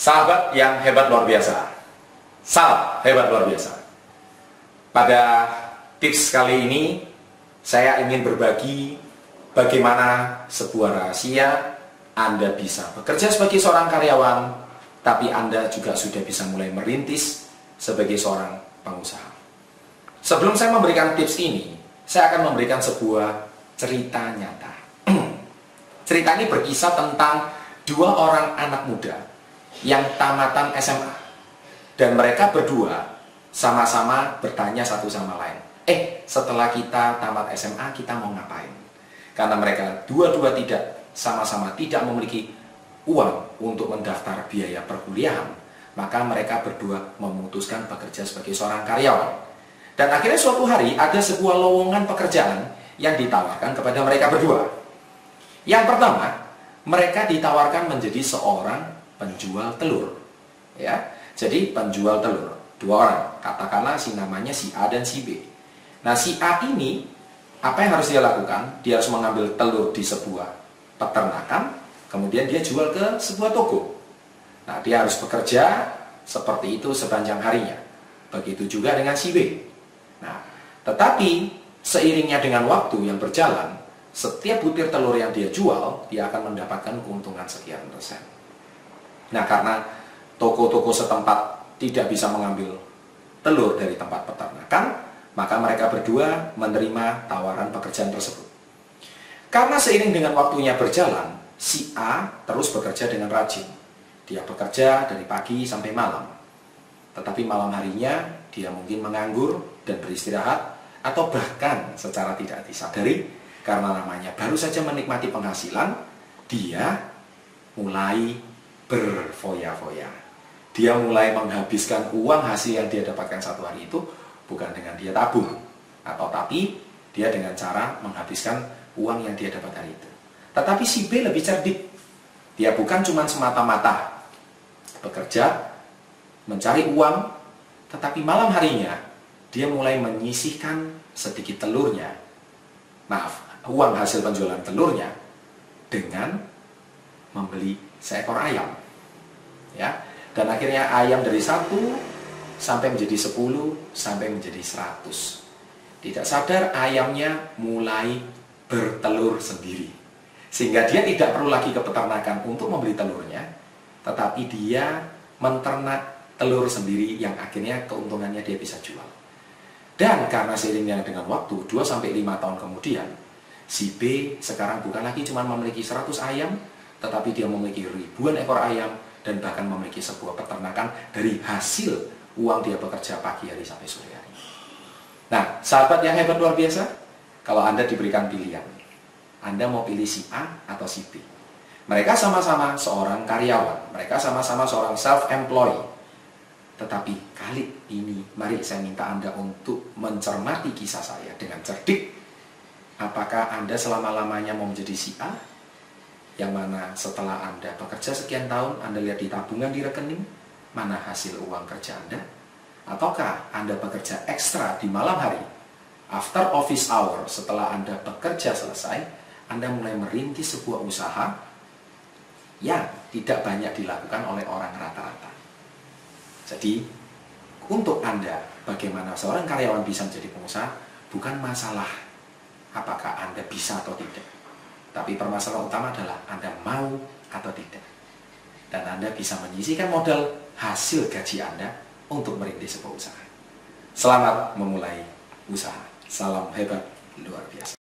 Sahabat yang hebat luar biasa. Salam hebat luar biasa. Pada tips kali ini saya ingin berbagi bagaimana sebuah rahasia Anda bisa bekerja sebagai seorang karyawan tapi Anda juga sudah bisa mulai merintis sebagai seorang pengusaha. Sebelum saya memberikan tips ini, saya akan memberikan sebuah cerita nyata. cerita ini berkisah tentang dua orang anak muda yang tamatan SMA. Dan mereka berdua sama-sama bertanya satu sama lain. Eh, setelah kita tamat SMA, kita mau ngapain? Karena mereka dua-dua tidak sama-sama tidak memiliki uang untuk mendaftar biaya perkuliahan, maka mereka berdua memutuskan bekerja sebagai seorang karyawan. Dan akhirnya suatu hari ada sebuah lowongan pekerjaan yang ditawarkan kepada mereka berdua. Yang pertama, mereka ditawarkan menjadi seorang penjual telur. Ya, jadi penjual telur dua orang, katakanlah si namanya si A dan si B. Nah si A ini apa yang harus dia lakukan? Dia harus mengambil telur di sebuah peternakan, kemudian dia jual ke sebuah toko. Nah dia harus bekerja seperti itu sepanjang harinya. Begitu juga dengan si B. Nah, tetapi seiringnya dengan waktu yang berjalan, setiap butir telur yang dia jual, dia akan mendapatkan keuntungan sekian persen. Nah, karena toko-toko setempat tidak bisa mengambil telur dari tempat peternakan, maka mereka berdua menerima tawaran pekerjaan tersebut. Karena seiring dengan waktunya berjalan, si A terus bekerja dengan rajin. Dia bekerja dari pagi sampai malam. Tetapi malam harinya dia mungkin menganggur dan beristirahat atau bahkan secara tidak disadari karena namanya baru saja menikmati penghasilan, dia mulai berfoya-foya. Dia mulai menghabiskan uang hasil yang dia dapatkan satu hari itu bukan dengan dia tabung, atau tapi dia dengan cara menghabiskan uang yang dia dapat hari itu. Tetapi si B lebih cerdik. Dia bukan cuma semata-mata bekerja, mencari uang, tetapi malam harinya dia mulai menyisihkan sedikit telurnya. Maaf, uang hasil penjualan telurnya dengan membeli seekor ayam. Ya. Dan akhirnya ayam dari satu sampai menjadi sepuluh sampai menjadi seratus. Tidak sadar ayamnya mulai bertelur sendiri. Sehingga dia tidak perlu lagi ke peternakan untuk membeli telurnya, tetapi dia menternak telur sendiri yang akhirnya keuntungannya dia bisa jual. Dan karena seiringnya dengan waktu 2 sampai 5 tahun kemudian, si B sekarang bukan lagi cuma memiliki 100 ayam, tetapi dia memiliki ribuan ekor ayam dan bahkan memiliki sebuah peternakan dari hasil uang dia bekerja pagi hari sampai sore hari. Nah, sahabat yang hebat luar biasa, kalau Anda diberikan pilihan, Anda mau pilih si A atau si B. Mereka sama-sama seorang karyawan, mereka sama-sama seorang self-employed. Tetapi kali ini, mari saya minta Anda untuk mencermati kisah saya dengan cerdik. Apakah Anda selama-lamanya mau menjadi si A yang mana setelah Anda bekerja sekian tahun, Anda lihat di tabungan di rekening, mana hasil uang kerja Anda? Ataukah Anda bekerja ekstra di malam hari? After office hour, setelah Anda bekerja selesai, Anda mulai merintis sebuah usaha yang tidak banyak dilakukan oleh orang rata-rata. Jadi, untuk Anda, bagaimana seorang karyawan bisa menjadi pengusaha, bukan masalah apakah Anda bisa atau tidak tapi permasalahan utama adalah Anda mau atau tidak. Dan Anda bisa menyisikan modal hasil gaji Anda untuk merintis sebuah usaha. Selamat memulai usaha. Salam hebat luar biasa.